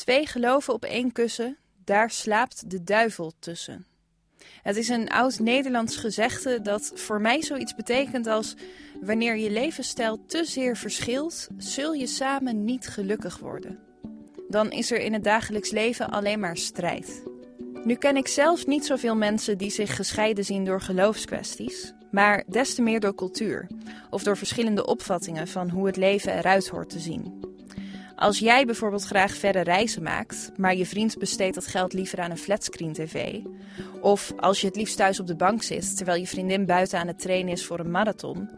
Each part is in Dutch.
Twee geloven op één kussen, daar slaapt de duivel tussen. Het is een oud Nederlands gezegde dat voor mij zoiets betekent als: wanneer je levensstijl te zeer verschilt, zul je samen niet gelukkig worden. Dan is er in het dagelijks leven alleen maar strijd. Nu ken ik zelf niet zoveel mensen die zich gescheiden zien door geloofskwesties, maar des te meer door cultuur of door verschillende opvattingen van hoe het leven eruit hoort te zien. Als jij bijvoorbeeld graag verre reizen maakt, maar je vriend besteedt dat geld liever aan een flatscreen tv, of als je het liefst thuis op de bank zit terwijl je vriendin buiten aan het trainen is voor een marathon,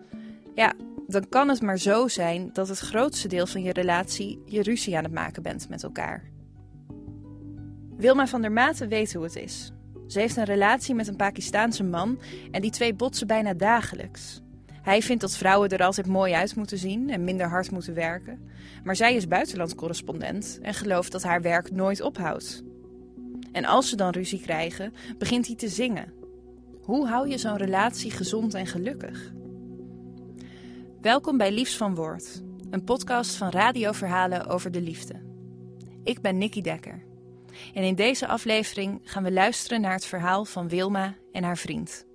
ja, dan kan het maar zo zijn dat het grootste deel van je relatie je ruzie aan het maken bent met elkaar. Wilma van der Maten weet hoe het is. Ze heeft een relatie met een Pakistaanse man en die twee botsen bijna dagelijks. Hij vindt dat vrouwen er altijd mooi uit moeten zien en minder hard moeten werken. Maar zij is buitenlandcorrespondent en gelooft dat haar werk nooit ophoudt. En als ze dan ruzie krijgen, begint hij te zingen. Hoe hou je zo'n relatie gezond en gelukkig? Welkom bij Liefs van Woord, een podcast van radioverhalen over de liefde. Ik ben Nikki Dekker. En in deze aflevering gaan we luisteren naar het verhaal van Wilma en haar vriend.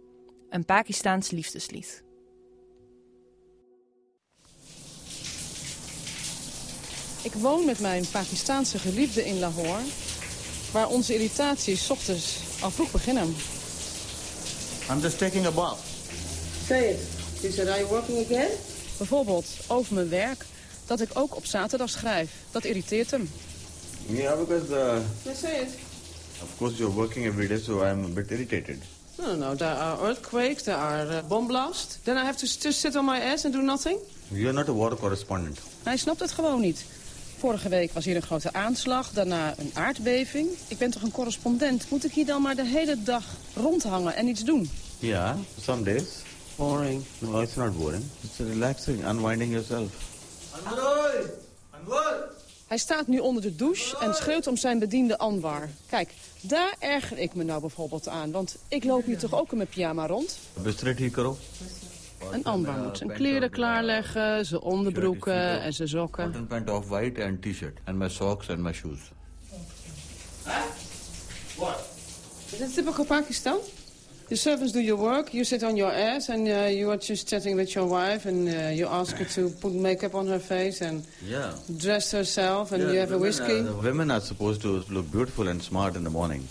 Een Pakistaans liefdeslied. Ik woon met mijn Pakistaanse geliefde in Lahore... waar onze irritaties ochtends al vroeg beginnen. I'm just taking a bath. Say it. She said, are you working again? Bijvoorbeeld over mijn werk, dat ik ook op zaterdag schrijf. Dat irriteert hem. Yeah, because uh, Yes, say it. of course you're working every day, so I'm a bit irritated. No, no, no. There are earthquakes, there are uh, bomb blasts. Then I have to just sit on my ass and do nothing? You're not a war correspondent. Hij snapt het gewoon niet. Vorige week was hier een grote aanslag, daarna een aardbeving. Ik ben toch een correspondent? Moet ik hier dan maar de hele dag rondhangen en iets doen? Yeah, some days. Boring. No, it's not boring. It's relaxing, unwinding yourself. Hij staat nu onder de douche en schreeuwt om zijn bediende Anwar. Kijk, daar erger ik me nou bijvoorbeeld aan. Want ik loop hier toch ook in mijn pyjama rond? Bistre theek karo. En Anwar moet zijn kleren klaarleggen, zijn onderbroeken en zijn sokken. Cotton pant off white and t-shirt. And my socks and my shoes. Is it typical Pakistan? The servants do your work, you sit on your ass, and uh, you are just chatting with your wife, and uh, you ask her to put makeup on her face and Yeah. dress herself, and Yeah, you have a women whiskey. are- women are supposed to look beautiful and smart in the morning.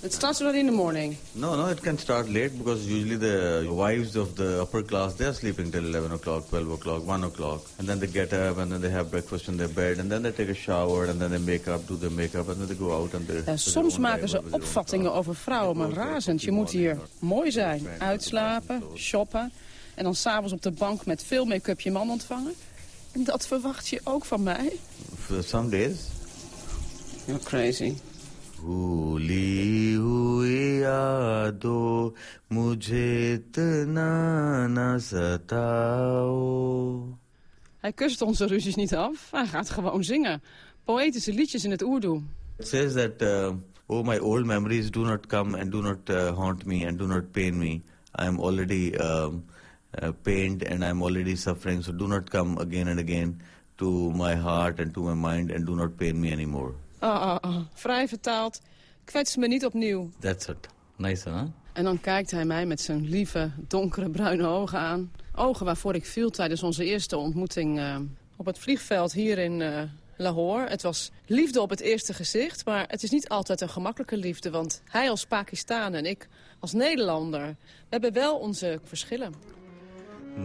It starts already in the morning. No, no, it can start late because usually the wives of the upper class, they're sleeping till 11 o'clock, 12 o'clock, 1 o'clock. And then they get up and then they have breakfast in their bed and then they take a shower and then they make up, do their makeup and then they go out and they... Ja, soms maken ze opvattingen over vrouwen maar razend. Je moet hier mooi zijn, uitslapen, shoppen... en dan s'avonds op de bank met veel make-up je man ontvangen. En dat verwacht je ook van mij? For some days, You're crazy. भूली हुई यादों मुझे इतना न सताओ Hij kust onze ruzies niet af, hij gaat gewoon zingen. Poëtische liedjes in het Urdu. It says that, uh, oh, my old memories do not come and do not uh, haunt me and do not pain me. I am already um, uh, pained and I am already suffering, so do not come again and again to my heart and to my mind and do not pain me anymore. Ah, ah, ah. Vrij vertaald, kwets me niet opnieuw. That's it. Nice, huh? En dan kijkt hij mij met zijn lieve, donkere, bruine ogen aan. Ogen waarvoor ik viel tijdens onze eerste ontmoeting eh, op het vliegveld hier in eh, Lahore. Het was liefde op het eerste gezicht, maar het is niet altijd een gemakkelijke liefde. Want hij als Pakistan en ik als Nederlander, we hebben wel onze verschillen.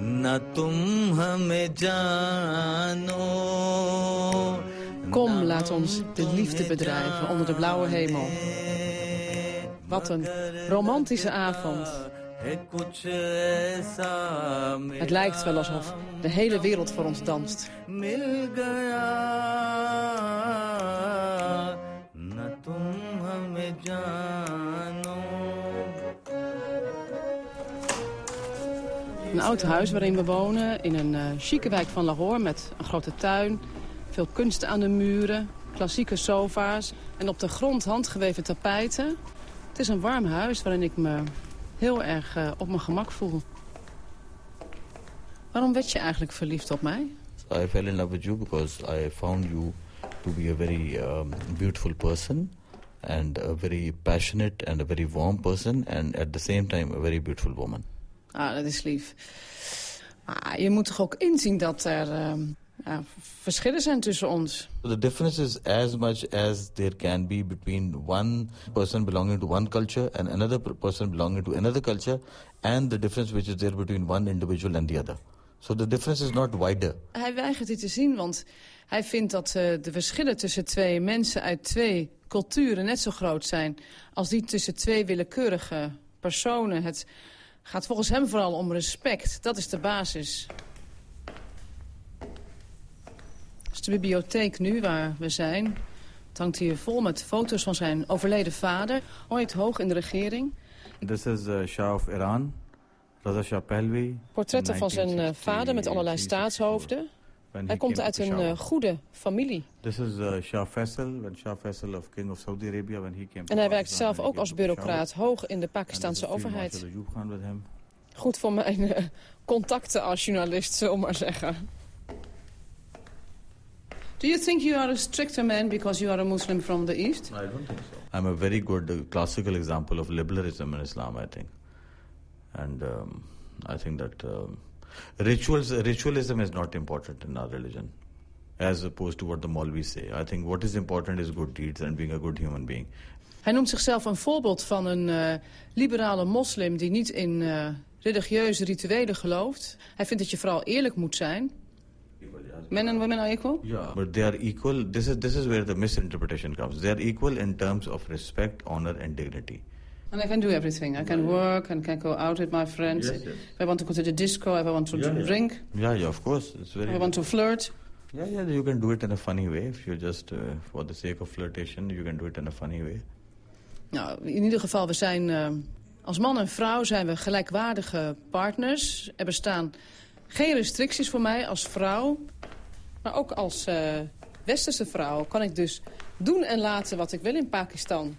Na tum hame jano Kom, laat ons de liefde bedrijven onder de blauwe hemel. Wat een romantische avond. Het lijkt wel alsof de hele wereld voor ons danst. Een oud huis waarin we wonen in een eh, chique wijk van Lahore met een grote tuin, veel kunst aan de muren, klassieke sofa's... en op de grond handgeweven tapijten. Het is een warm huis waarin ik me heel erg uh, op mijn gemak voel. Waarom werd je eigenlijk verliefd op mij? I fell in love with you because I found you to be a very um, beautiful person and a very passionate and a very warm person and at the same time a very beautiful woman. Ah, dat is lief. Maar je moet toch ook inzien dat er uh, ja, verschillen zijn tussen ons. The difference is as much as there can be between one person belonging to one culture and another person belonging to another culture and the difference which is there between one individual and the other. So the difference is not wider. Hij weigert dit te zien, want hij vindt dat uh, de verschillen tussen twee mensen uit twee culturen net zo groot zijn als die tussen twee willekeurige personen. Het gaat volgens hem vooral om respect. Dat is de basis. Dat is de bibliotheek nu waar we zijn. Het hangt hier vol met foto's van zijn overleden vader. Ooit hoog in de regering. This is uh, Shah of Iran, Raza Shah Pahlavi. Portretten van zijn uh, vader met allerlei staatshoofden. Hij komt uit een uh, goede familie. This is uh, Shah Faisal, when Shah Faisal of King of Saudi Arabia when he came. En hij werkt zelf ook als bureaucraat hoog in de Pakistanse overheid. Goed voor mijn uh, contacten als journalist, zullen we maar zeggen. Do you think you are a stricter man because you are a Muslim from the East? I don't think so. I'm a very good uh, classical example of liberalism in Islam, I think. And um, I think that um, rituals, ritualism is not important in our religion. As opposed to what the Maulvis say. I think what is important is good deeds and being a good human being. Hij noemt zichzelf een voorbeeld van een uh, liberale moslim die niet in uh, religieuze rituelen gelooft. Hij vindt dat je vooral eerlijk moet zijn. Men and women are equal? Yeah, but they are equal. This is, this is where the misinterpretation comes. They are equal in terms of respect, honor and dignity. And I can do everything. I can work and can go out with my friends. Yes, yes. If I want to go to the disco, if I want to Yeah, drink, Yeah, yeah, of course. It's very. if I want to flirt. Yeah, yeah. You can do it in a funny way. If you just, uh, for the sake of flirtation, you can do it in a funny way. Nou, in ieder geval, we zijn uh, als man en vrouw zijn we gelijkwaardige partners. Er bestaan geen restricties voor mij als vrouw. Maar ook als uh, westerse vrouw kan ik dus doen en laten wat ik wil in Pakistan.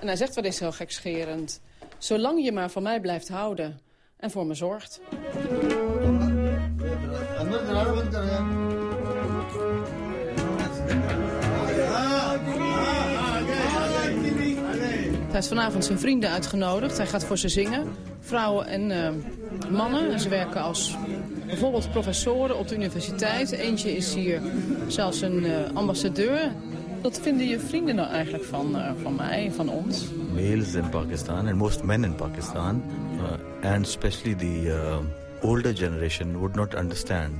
En hij zegt wel eens heel gekscherend... zolang je maar van mij blijft houden en voor me zorgt. Hij heeft vanavond zijn vrienden uitgenodigd. Hij gaat voor ze zingen. Vrouwen en uh, mannen. En ze werken als bijvoorbeeld professoren op de universiteit. Eentje is hier zelfs een uh, ambassadeur. Wat vinden je vrienden nou eigenlijk van, uh, van mij, van ons? Males in Pakistan and most men in Pakistan, and especially the older generation, would not understand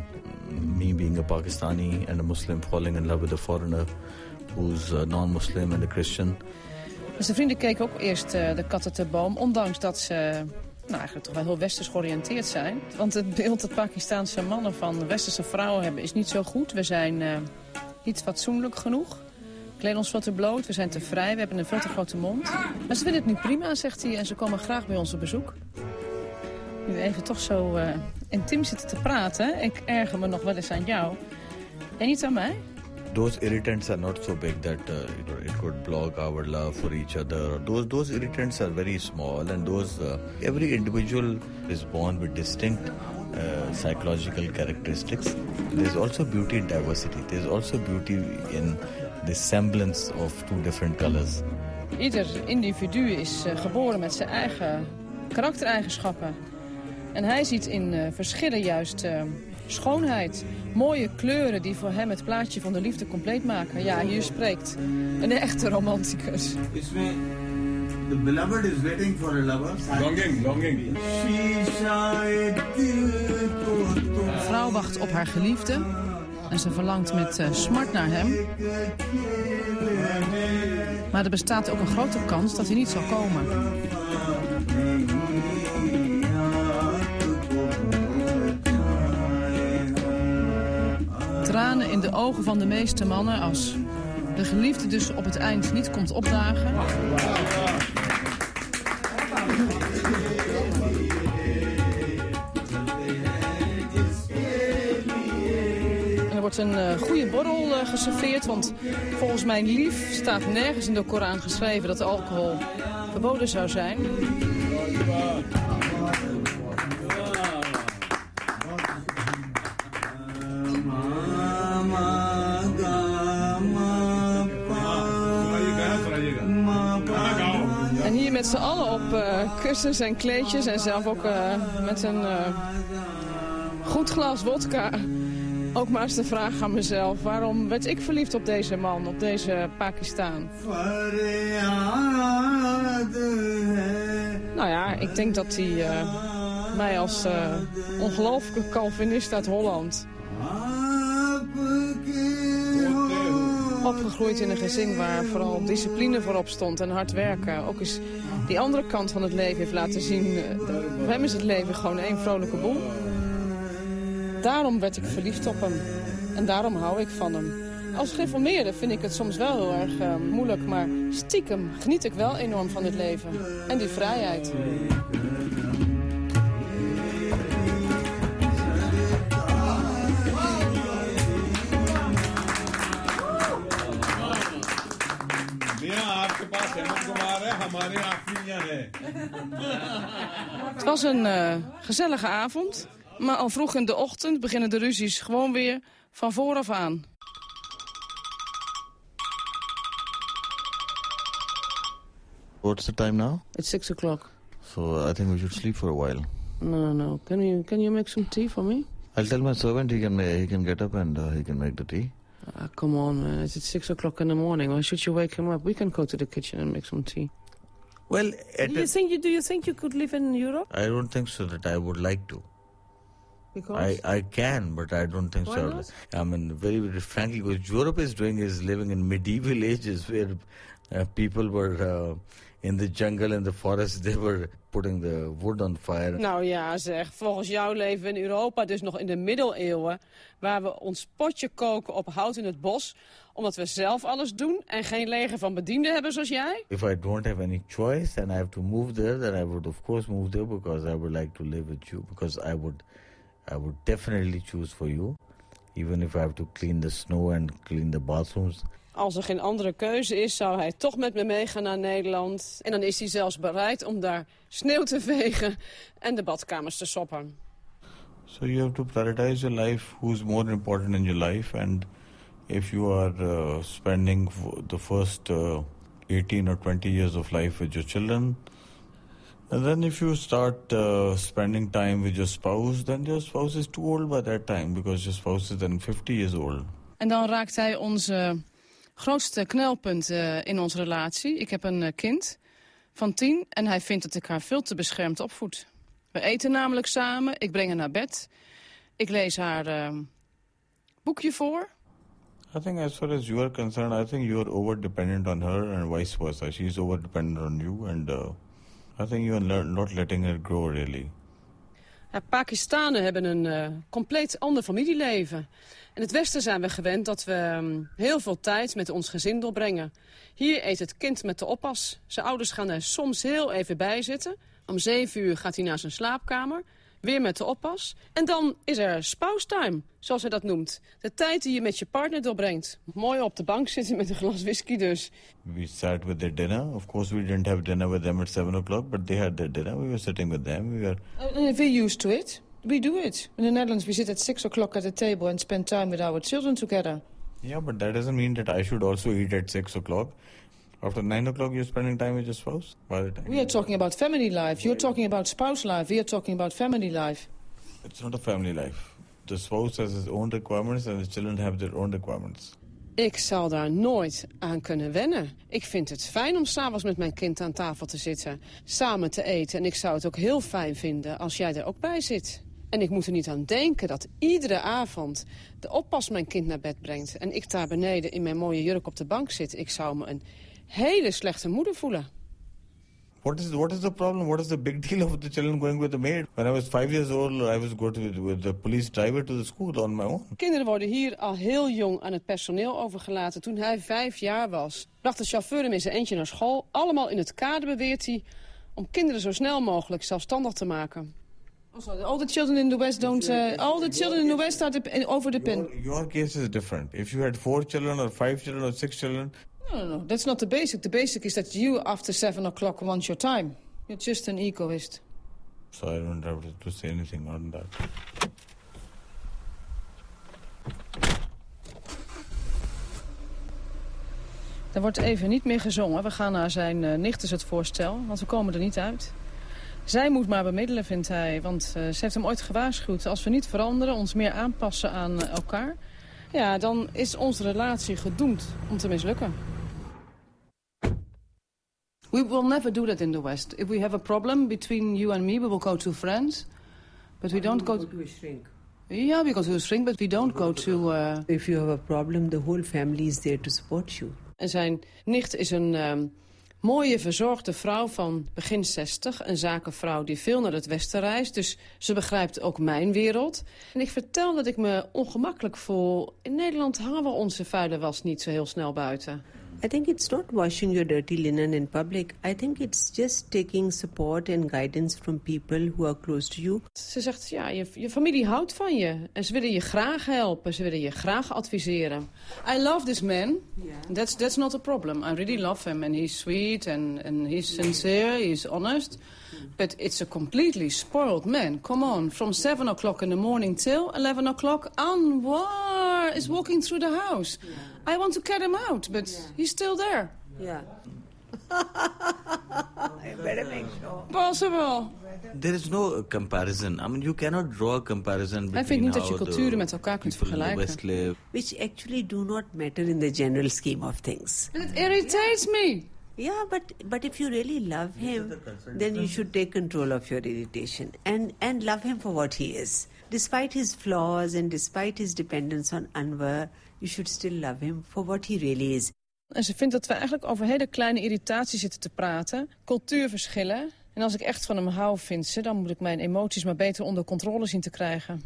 me being a Pakistani and a Muslim falling in love with a foreigner who's non-Muslim and a Christian. Dus de vrienden keken ook eerst uh, de katten te boom, ondanks dat ze nou, eigenlijk toch wel heel westers georiënteerd zijn. Want het beeld dat Pakistaanse mannen van westerse vrouwen hebben is niet zo goed. We zijn uh, niet fatsoenlijk genoeg. We kleden ons veel te bloot, we zijn te vrij, we hebben een veel te grote mond. Maar ze vinden het nu prima, zegt hij, en ze komen graag bij ons op bezoek. Nu even toch zo uh, intiem zitten te praten, ik erger me nog wel eens aan jou. En niet aan mij? Those irritants are not so big that uh, you know, it could block our love for each other. Those those irritants are very small, and those uh, every individual is born with distinct uh, psychological characteristics. There's also beauty in diversity. There's also beauty in the semblance of two different colors. Ieder individu is uh, geboren met zijn eigen karaktereigenschappen. En hij ziet in uh, verschillen juist uh, schoonheid. Mooie kleuren die voor hem het plaatje van de liefde compleet maken. Ja, hier spreekt een echte romanticus. The beloved is waiting for a lover. Longing, longing. De vrouw wacht op haar geliefde. En ze verlangt met uh, smart naar hem. Maar er bestaat ook een grote kans dat hij niet zal komen. In de ogen van de meeste mannen als de geliefde dus op het eind niet komt opdagen. En er wordt een uh, goede borrel uh, geserveerd, want volgens mijn lief staat nergens in de Koran geschreven dat alcohol verboden zou zijn. Met z'n allen op uh, kussens en kleedjes en zelf ook uh, met een uh, goed glas wodka. Ook maar eens de vraag aan mezelf, waarom werd ik verliefd op deze man, op deze Pakistan? Nou ja, ik denk dat hij mij als ongelooflijke Calvinist uit Holland opgegroeid in een gezin waar vooral discipline voorop stond en hard werken. Ook eens die andere kant van het leven heeft laten zien. Eh, voor hem is het leven gewoon één vrolijke boel. Daarom werd ik verliefd op hem. En daarom hou ik van hem. Als gereformeerde vind ik het soms wel heel erg uh, moeilijk, maar stiekem geniet ik wel enorm van het leven. En die vrijheid. Het was een uh, gezellige avond, maar al vroeg in de ochtend beginnen de ruzies gewoon weer van vooraf aan. What's the time now? It's six o'clock. So I think we should sleep for a while. No, no. Can you can you make some tea for me? I'll tell my servant he can he can get up and uh, he can make the tea. Uh, come on, man. It's at six o'clock in the morning. Why should you wake him up? We can go to the kitchen and make some tea. Well, do you think you do you think you could live in Europe? I don't think so. That I would like to. Because I, I can, but I don't think Why so. not? I mean, very, very frankly, what Europe is doing is living in medieval ages where uh, people were uh, in the jungle and the forest. They were putting the wood on fire. Nou ja, zeg. Volgens jou leven we in Europa dus nog in de middeleeuwen... waar we ons potje koken op hout in het bos... omdat we zelf alles doen en geen leger van bedienden hebben zoals jij? If I don't have any choice and I have to move there, then I would of course move there because I would like to live with you. Because I would, I would definitely choose for you, even if I have to clean the snow and clean the bathrooms. Als er geen andere keuze is, zou hij toch met me meegaan naar Nederland. En dan is hij zelfs bereid om daar sneeuw te vegen en de badkamers te soppen. So you have to prioritize your life. Who's more important in your life? And if you are uh, spending the first uh, 18 or 20 years of life with your children, and then if you start uh, spending time with your spouse, then your spouse is too old by that time because your spouse is then 50 years old. En dan raakt hij onze grootste knelpunt eh, in onze relatie. Ik heb een eh, kind van tien en hij vindt dat ik haar veel te beschermd opvoed. We eten namelijk samen, ik breng haar naar bed. Ik lees haar eh, boekje voor. I think as far as you are concerned, I think you are over dependent on her and vice versa. She is over dependent on you and uh, I think you are not letting her grow really. Ja, Pakistanen hebben een eh, compleet ander familieleven. In het Westen zijn we gewend dat we ehm, heel veel tijd met ons gezin doorbrengen. Hier eet het kind met de oppas. Zijn ouders gaan er soms heel even bij zitten. Om zeven uur gaat hij naar zijn slaapkamer. Weer met de oppas. En dan is er spouse time, zoals hij dat noemt. De tijd die je met je partner doorbrengt. Mooi op de bank zitten met een glas whisky dus. We sat with their dinner. Of course, we didn't have dinner with them at 7 o'clock, but they had their dinner. We were sitting with them. We were Uh, we're used to it. We do it. In the Netherlands, we sit at six o'clock at the table and spend time with our children together. Yeah, but that doesn't mean that I should also eat at 6 o'clock. After 9 o'clock, you're spending time with your spouse? By the time We are talking about family life. You're talking about spouse life. We are talking about family life. It's not a family life. The spouse has his own requirements and the children have their own requirements. Ik zal daar nooit aan kunnen wennen. Ik vind het fijn om s'avonds met mijn kind aan tafel te zitten. Samen te eten. En ik zou het ook heel fijn vinden als jij er ook bij zit. En ik moet er niet aan denken dat iedere avond de oppas mijn kind naar bed brengt. En ik daar beneden in mijn mooie jurk op de bank zit. Ik zou me een hele slechte moeder voelen. What is what is the problem? What is the big deal of the children going with the maid? When I was five years old, I was going with, with the police driver to the school on my own. Kinderen worden hier al heel jong aan het personeel overgelaten. Toen hij vijf jaar was, bracht de chauffeur hem in zijn eentje naar school. Allemaal in het kader beweert hij om kinderen zo snel mogelijk zelfstandig te maken. Also, all the children in the West don't... Uh, all the children in the West are over the pin. Your, your case is different. If you had four children or five children or six children, No, no. That's not the basic. The basic is that you, after seven o'clock, want your time. You're just an egoist. so I don't have to, say anything on that. Er wordt even niet meer gezongen. We gaan naar zijn uh, het voorstel, want we komen er niet uit. Zij moet maar bemiddelen, vindt hij. Want uh, ze heeft hem ooit gewaarschuwd. Als we niet veranderen, ons meer aanpassen aan uh, elkaar... ja, dan is onze relatie gedoemd om te mislukken. We will never do that in the West. If we have a problem between you and me, we will go to friends. But we don't go, go to a shrink. Yeah, we go to a shrink, but we don't go to... Uh... If you have a problem, the whole family is there to support you. En zijn nicht is een um, mooie, verzorgde vrouw van begin 60. Een zakenvrouw die veel naar het westen reist. Dus ze begrijpt ook mijn wereld. En ik vertel dat ik me ongemakkelijk voel. In Nederland hangen we onze vuile was niet zo heel snel buiten. I think it's not washing your dirty linen in public. I think it's just taking support and guidance from people who are close to you. Ze zegt, ja, je, je familie houdt van je. En ze willen je graag helpen. Ze willen je graag adviseren. I love this man. Yeah. That's, that's not a problem. I really love him. And he's sweet and, and he's sincere. He's honest. But it's a completely spoiled man. Come on. From 7 o'clock in the morning till 11 o'clock, Anwar is walking through the house. Yeah. I want to cut him out, but yeah. he's still there. Yeah. I better make sure. Possible. There is no uh, comparison. I mean, you cannot draw a comparison between Hij vindt niet dat je culturen met elkaar kunt vergelijken. Which actually do not matter in the general scheme of things. It irritates me. Yeah, but but if you really love him, then you should take control of your irritation and and love him for what he is. Despite his flaws and despite his dependence on Anwar, you should still love him for what he really is. En ze vindt dat we eigenlijk over hele kleine irritaties zitten te praten. Cultuurverschillen. En als ik echt van hem hou, vindt ze, dan moet ik mijn emoties maar beter onder controle zien te krijgen.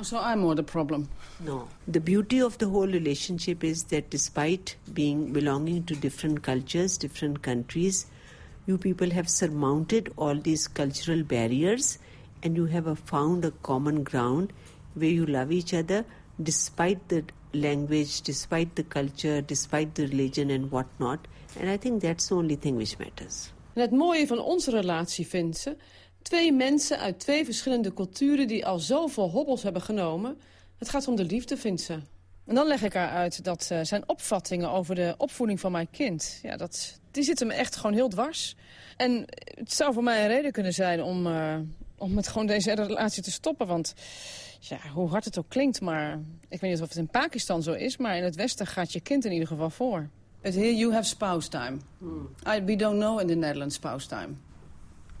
So I'm more the problem. No. The beauty of the whole relationship is that despite being belonging to different cultures, different countries, you people have surmounted all these cultural barriers and you have found a common ground where you love each other despite the language, despite the culture, despite the religion and whatnot. And I think that's the only thing which matters. Het mooie van onze relatie vindt Twee mensen uit twee verschillende culturen die al zoveel hobbels hebben genomen. Het gaat om de liefde, vindt. En dan leg ik haar uit dat uh, zijn opvattingen over de opvoeding van mijn kind... Ja, dat, die zitten me echt gewoon heel dwars. En het zou voor mij een reden kunnen zijn om, uh, om met gewoon deze relatie te stoppen. Want ja, hoe hard het ook klinkt, maar ik weet niet of het in Pakistan zo is... maar in het Westen gaat je kind in ieder geval voor. But here you have spouse time. Hmm. I, we don't know in the Netherlands spouse time.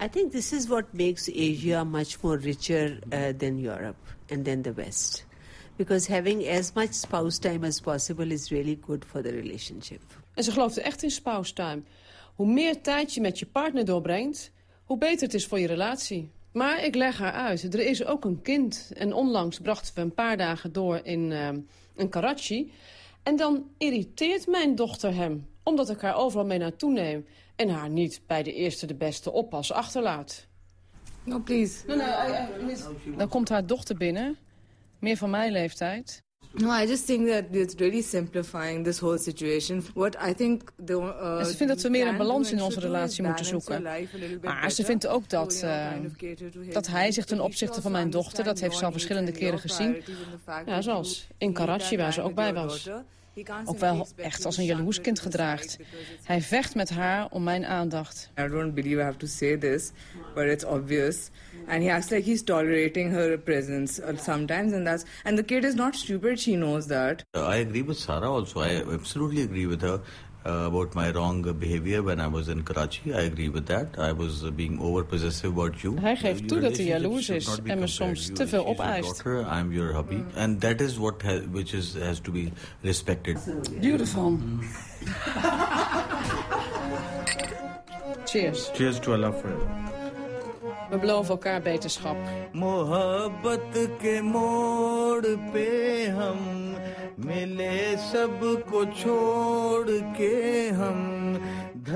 I think this is what makes Asia much more richer uh, than Europe and than the West. Because having as much spouse time as possible is really good for the relationship. En ze gelooft echt in spouse time. Hoe meer tijd je met je partner doorbrengt, hoe beter het is voor je relatie. Maar ik leg haar uit, er is ook een kind. En onlangs brachten we een paar dagen door in, uh, in Karachi. En dan irriteert mijn dochter hem, omdat ik haar overal mee naartoe neem en haar niet bij de eerste de beste oppas achterlaat. No, please. No, no, I, Dan komt haar dochter binnen, meer van mijn leeftijd. No, I just think that it's really simplifying this whole situation. What I think the, uh, en ze vindt dat we meer een balans in onze relatie moeten zoeken. Maar ze vindt ook dat, uh, dat hij zich ten opzichte van mijn dochter... dat heeft ze al verschillende keren gezien. Ja, zoals in Karachi, waar ze ook bij was ook wel echt als een jaloers kind gedraagt. Hij vecht met haar om mijn aandacht. I don't believe I have to say this, but it's obvious. And he acts like he's tolerating her presence sometimes, and that's and the kid is not stupid. She knows that. I agree with Sarah also. I absolutely agree with her. Uh, about my wrong behavior when I was in Karachi. I agree with that. I was uh, being over-possessive about you. Hij geeft toe dat hij jaloers is en me soms te veel opeist. I'm your hubby. And that is what ha which is, has to be respected. Beautiful. Cheers. Cheers to Allah forever. We beloven elkaar beterschap.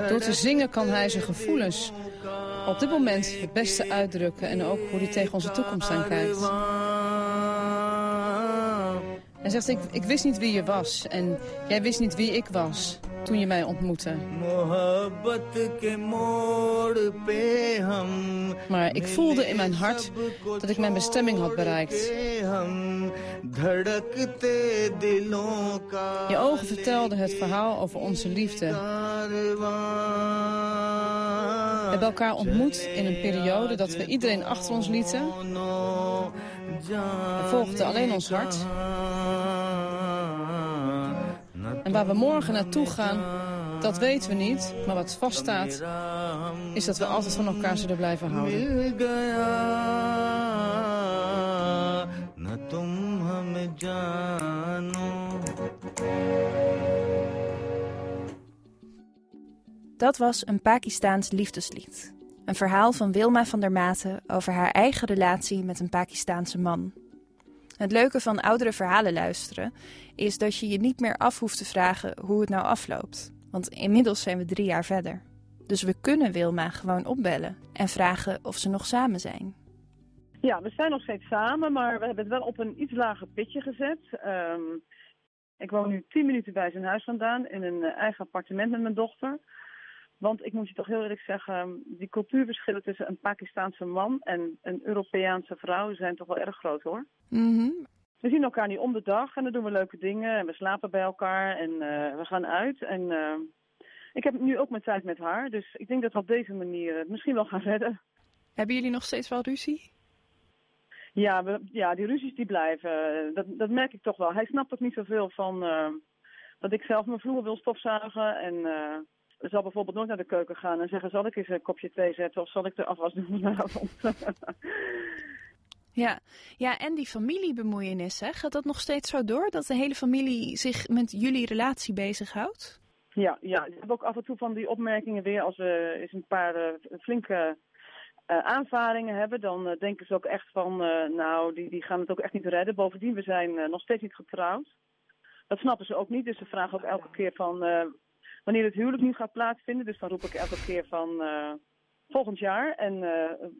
Door te zingen kan hij zijn gevoelens op dit moment het beste uitdrukken... en ook hoe hij tegen onze toekomst aankijkt. Hij zegt, ik, ik wist niet wie je was en jij wist niet wie ik was toen je mij ontmoette. Maar ik voelde in mijn hart dat ik mijn bestemming had bereikt. Je ogen vertelden het verhaal over onze liefde. We hebben elkaar ontmoet in een periode dat we iedereen achter ons lieten. We volgden alleen ons hart. En waar we morgen naartoe gaan, dat weten we niet. Maar wat vaststaat, is dat we altijd van elkaar zullen blijven houden. Dat was een Pakistaans liefdeslied. Een verhaal van Wilma van der Maten over haar eigen relatie met een Pakistaanse man. Het leuke van oudere verhalen luisteren is dat je je niet meer af hoeft te vragen hoe het nou afloopt. Want inmiddels zijn we drie jaar verder. Dus we kunnen Wilma gewoon opbellen en vragen of ze nog samen zijn. Ja, we zijn nog steeds samen, maar we hebben het wel op een iets lager pitje gezet. Ehm, ik woon nu tien minuten bij zijn huis vandaan in een eh, eigen appartement met mijn dochter. Want ik moet je toch heel eerlijk zeggen, die cultuurverschillen tussen een Pakistaanse man en een Europeaanse vrouw zijn toch wel erg groot hoor. Mhm. We zien elkaar niet om de dag en dan doen we leuke dingen en we slapen bij elkaar en eh, we gaan uit. En eh, ik heb nu ook mijn tijd met haar, dus ik denk dat we op deze manier het misschien wel gaan redden. Hebben jullie nog steeds wel ruzie? Ja, we, ja, die ruzies die blijven. Dat, dat merk ik toch wel. Hij snapt ook niet zoveel van eh, dat ik zelf mijn vloer wil stofzuigen. En eh zal bijvoorbeeld nooit naar de keuken gaan en zeggen: zal ik eens een kopje thee zetten of zal ik de afwas doen vanavond? Ja. ja, en die familiebemoeienis, hè? gaat dat nog steeds zo door? Dat de hele familie zich met jullie relatie bezighoudt? ja, ja, ik heb ook af en toe van die opmerkingen weer. Als we eens een paar eh, flinke eh, aanvaringen hebben, dan eh, denken ze ook echt van: eh, nou, die, die gaan het ook echt niet redden. Bovendien, we zijn nog steeds niet getrouwd. Dat snappen ze ook niet, dus ze vragen ook elke keer van wanneer het huwelijk nu gaat plaatsvinden. Dus dan roep ik elke keer van volgend jaar. En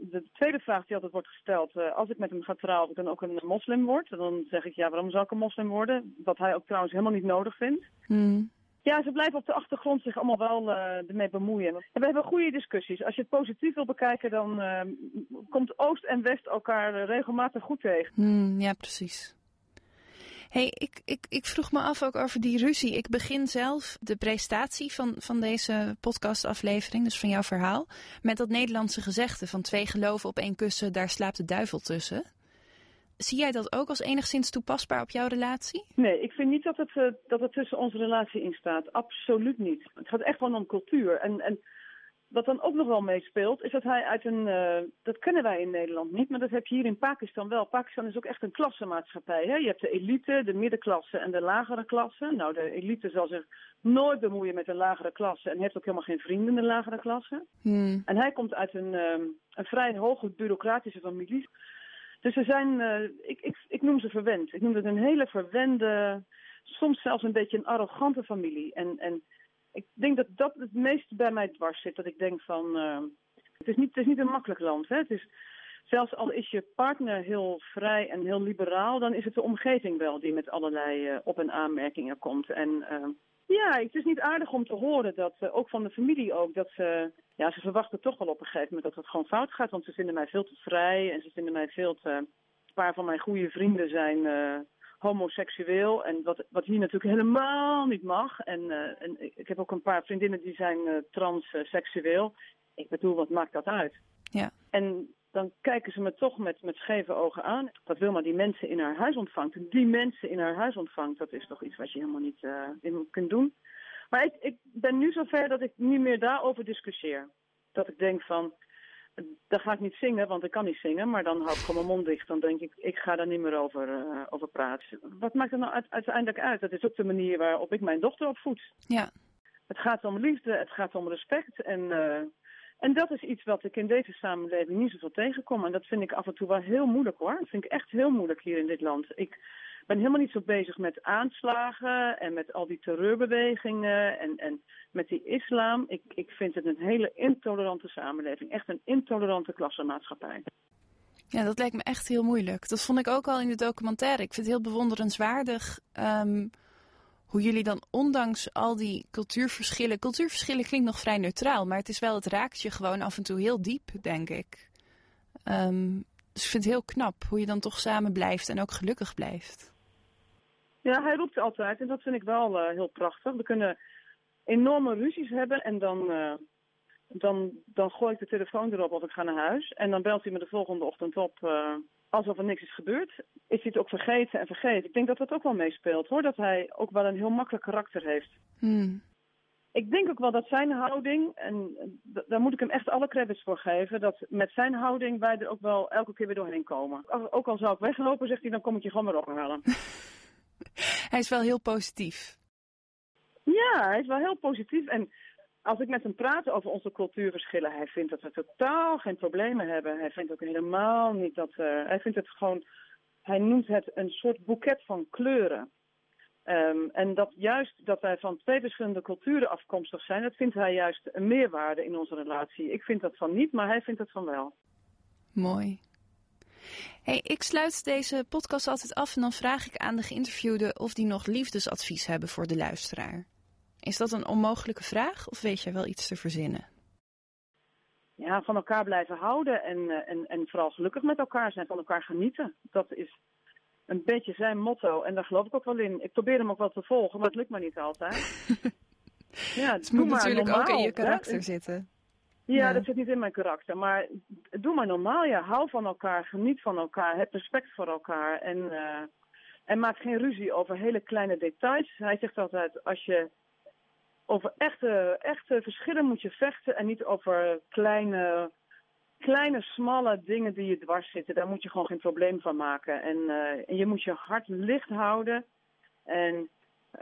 de tweede vraag die altijd wordt gesteld, als ik met hem ga trouwen, of ik dan ook een moslim word. Dan zeg ik, ja, waarom zou ik een moslim worden? Wat hij ook trouwens helemaal niet nodig vindt. Hmm. Ja, ze blijven op de achtergrond zich allemaal wel eh, ermee bemoeien. En we hebben goede discussies. Als je het positief wil bekijken, dan eh, komt Oost en West elkaar eh, regelmatig goed tegen. Hmm, ja, precies. hey, ik, ik, ik vroeg me af ook over die ruzie. Ik begin zelf de presentatie van, van deze podcastaflevering, dus van jouw verhaal, met dat Nederlandse gezegde van twee geloven op één kussen, daar slaapt de duivel tussen. Zie jij dat ook als enigszins toepasbaar op jouw relatie? Nee, ik vind niet dat het, eh, dat het tussen onze relatie in staat. Absoluut niet. Het gaat echt gewoon om cultuur. En, en wat dan ook nog wel meespeelt, is dat hij uit een. eh, dat kennen wij in Nederland niet, maar dat heb je hier in Pakistan wel. Pakistan is ook echt een klassenmaatschappij. Hè? Je hebt de elite, de middenklasse en de lagere klasse. Nou, de elite zal zich nooit bemoeien met een lagere klasse en heeft ook helemaal geen vrienden in de lagere klasse. Hmm. En hij komt uit een, ehm, een vrij hoge bureaucratische familie. Dus ze zijn, eh, ik, ik, ik noem ze verwend. Ik noem het een hele verwende, soms zelfs een beetje een arrogante familie. En, en ik denk dat dat het meest bij mij dwars zit. Dat ik denk van, eh, het, is niet, het is niet een makkelijk land. Hè? Het is, zelfs al is je partner heel vrij en heel liberaal, dan is het de omgeving wel die met allerlei eh, op- en aanmerkingen komt. En ja, het is niet aardig om te horen dat, eh, ook van de familie ook, dat ze, ja, ze verwachten toch wel op een gegeven moment dat het gewoon fout gaat. Want ze vinden mij veel te vrij en ze vinden mij veel te... Een paar van mijn goede vrienden zijn eh, homoseksueel. En wat, wat hier natuurlijk helemaal niet mag. En, eh, en ik heb ook een paar vriendinnen die zijn transseksueel. Ik bedoel, wat maakt dat uit? Ja. En dan kijken ze me toch met, met scheve ogen aan. Dat Wilma die mensen in haar huis ontvangt. Die mensen in haar huis ontvangt, dat is toch iets wat je helemaal niet eh, in kunt doen. Maar ik, ik ben nu zover dat ik niet meer daarover discussieer. Dat ik denk van, daar ga ik niet zingen, want ik kan niet zingen. Maar dan hou ik gewoon mijn mond dicht. Dan denk ik, ik ga daar niet meer over, eh, over praten. Wat maakt er nou uit- uiteindelijk uit? Dat is ook de manier waarop ik mijn dochter opvoed. Ja. Het gaat om liefde, het gaat om respect. En, eh, en dat is iets wat ik in deze samenleving niet zoveel tegenkom. En dat vind ik af en toe wel heel moeilijk hoor. Dat vind ik echt heel moeilijk hier in dit land. Ik ben helemaal niet zo bezig met aanslagen en met al die terreurbewegingen en, en met die islam. Ik, ik vind het een hele intolerante samenleving. Echt een intolerante klassenmaatschappij. Ja, dat lijkt me echt heel moeilijk. Dat vond ik ook al in de documentaire. Ik vind het heel bewonderenswaardig ehm, hoe jullie dan ondanks al die cultuurverschillen... Cultuurverschillen klinkt nog vrij neutraal, maar het is wel, het raakt je gewoon af en toe heel diep, denk ik. Ehm, dus ik vind het heel knap hoe je dan toch samen blijft en ook gelukkig blijft. Ja, hij roept altijd en dat vind ik wel uh, heel prachtig. We kunnen enorme ruzies hebben en dan, uh, dan, dan gooi ik de telefoon erop of ik ga naar huis. En dan belt hij me de volgende ochtend op uh, alsof er niks is gebeurd. Is hij het ook vergeten en vergeten? Ik denk dat dat ook wel meespeelt hoor, dat hij ook wel een heel makkelijk karakter heeft. Hmm. Ik denk ook wel dat zijn houding, en daar moet ik hem echt alle credits voor geven, dat met zijn houding wij er ook wel elke keer weer doorheen komen. Ook al zou ik weglopen, zegt hij, dan kom ik je gewoon weer ophalen. hij is wel heel positief. Ja, hij is wel heel positief. En als ik met hem praat over onze cultuurverschillen, hij vindt dat we totaal geen problemen hebben. Hij vindt ook helemaal niet dat. Uh, hij vindt het gewoon. Hij noemt het een soort boeket van kleuren. Um, en dat juist dat wij van twee verschillende culturen afkomstig zijn, dat vindt hij juist een meerwaarde in onze relatie. Ik vind dat van niet, maar hij vindt dat van wel. Mooi. Hey, ik sluit deze podcast altijd af en dan vraag ik aan de geïnterviewde of die nog liefdesadvies hebben voor de luisteraar. Is dat een onmogelijke vraag of weet jij wel iets te verzinnen? Ja, van elkaar blijven houden en, eh, en, en vooral gelukkig met elkaar zijn, van elkaar genieten. Dat is een beetje zijn motto en daar geloof ik ook wel in. Ik probeer hem ook wel te volgen, maar het lukt me niet altijd. ja, het moet natuurlijk normaal, ook in je karakter hè? zitten. Ja, ja, dat zit niet in mijn karakter. Maar doe maar normaal. Ja. Hou van elkaar, geniet van elkaar, heb respect voor elkaar. En, uh, en maak geen ruzie over hele kleine details. Hij zegt altijd, als je over echte, echte verschillen moet je vechten en niet over kleine, kleine, smalle dingen die je dwars zitten. Daar moet je gewoon geen probleem van maken. En, uh, en je moet je hart licht houden en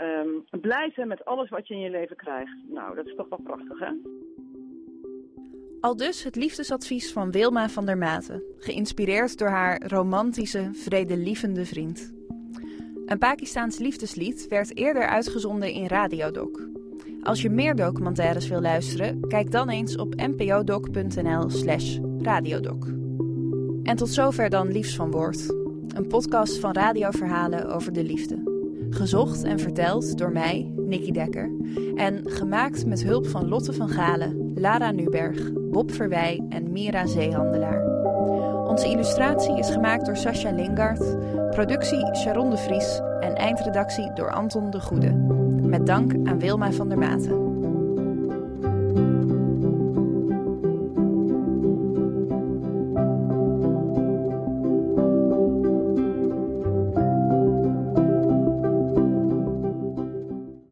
um, blij zijn met alles wat je in je leven krijgt. Nou, dat is toch wel prachtig, hè? Al dus het liefdesadvies van Wilma van der Maten, geïnspireerd door haar romantische, vredelievende vriend. Een Pakistaans liefdeslied werd eerder uitgezonden in Radiodoc. Als je meer documentaires wil luisteren, kijk dan eens op npodoc.nl/slash radiodoc. En tot zover dan Liefs van Woord, een podcast van radioverhalen over de liefde. Gezocht en verteld door mij, Nicky Dekker, en gemaakt met hulp van Lotte van Galen, Lara Nuberg, Bob Verwij en Mira Zeehandelaar. Onze illustratie is gemaakt door Sascha Lingard, productie Sharon de Vries en eindredactie door Anton de Goede. Met dank aan Wilma van der Maten.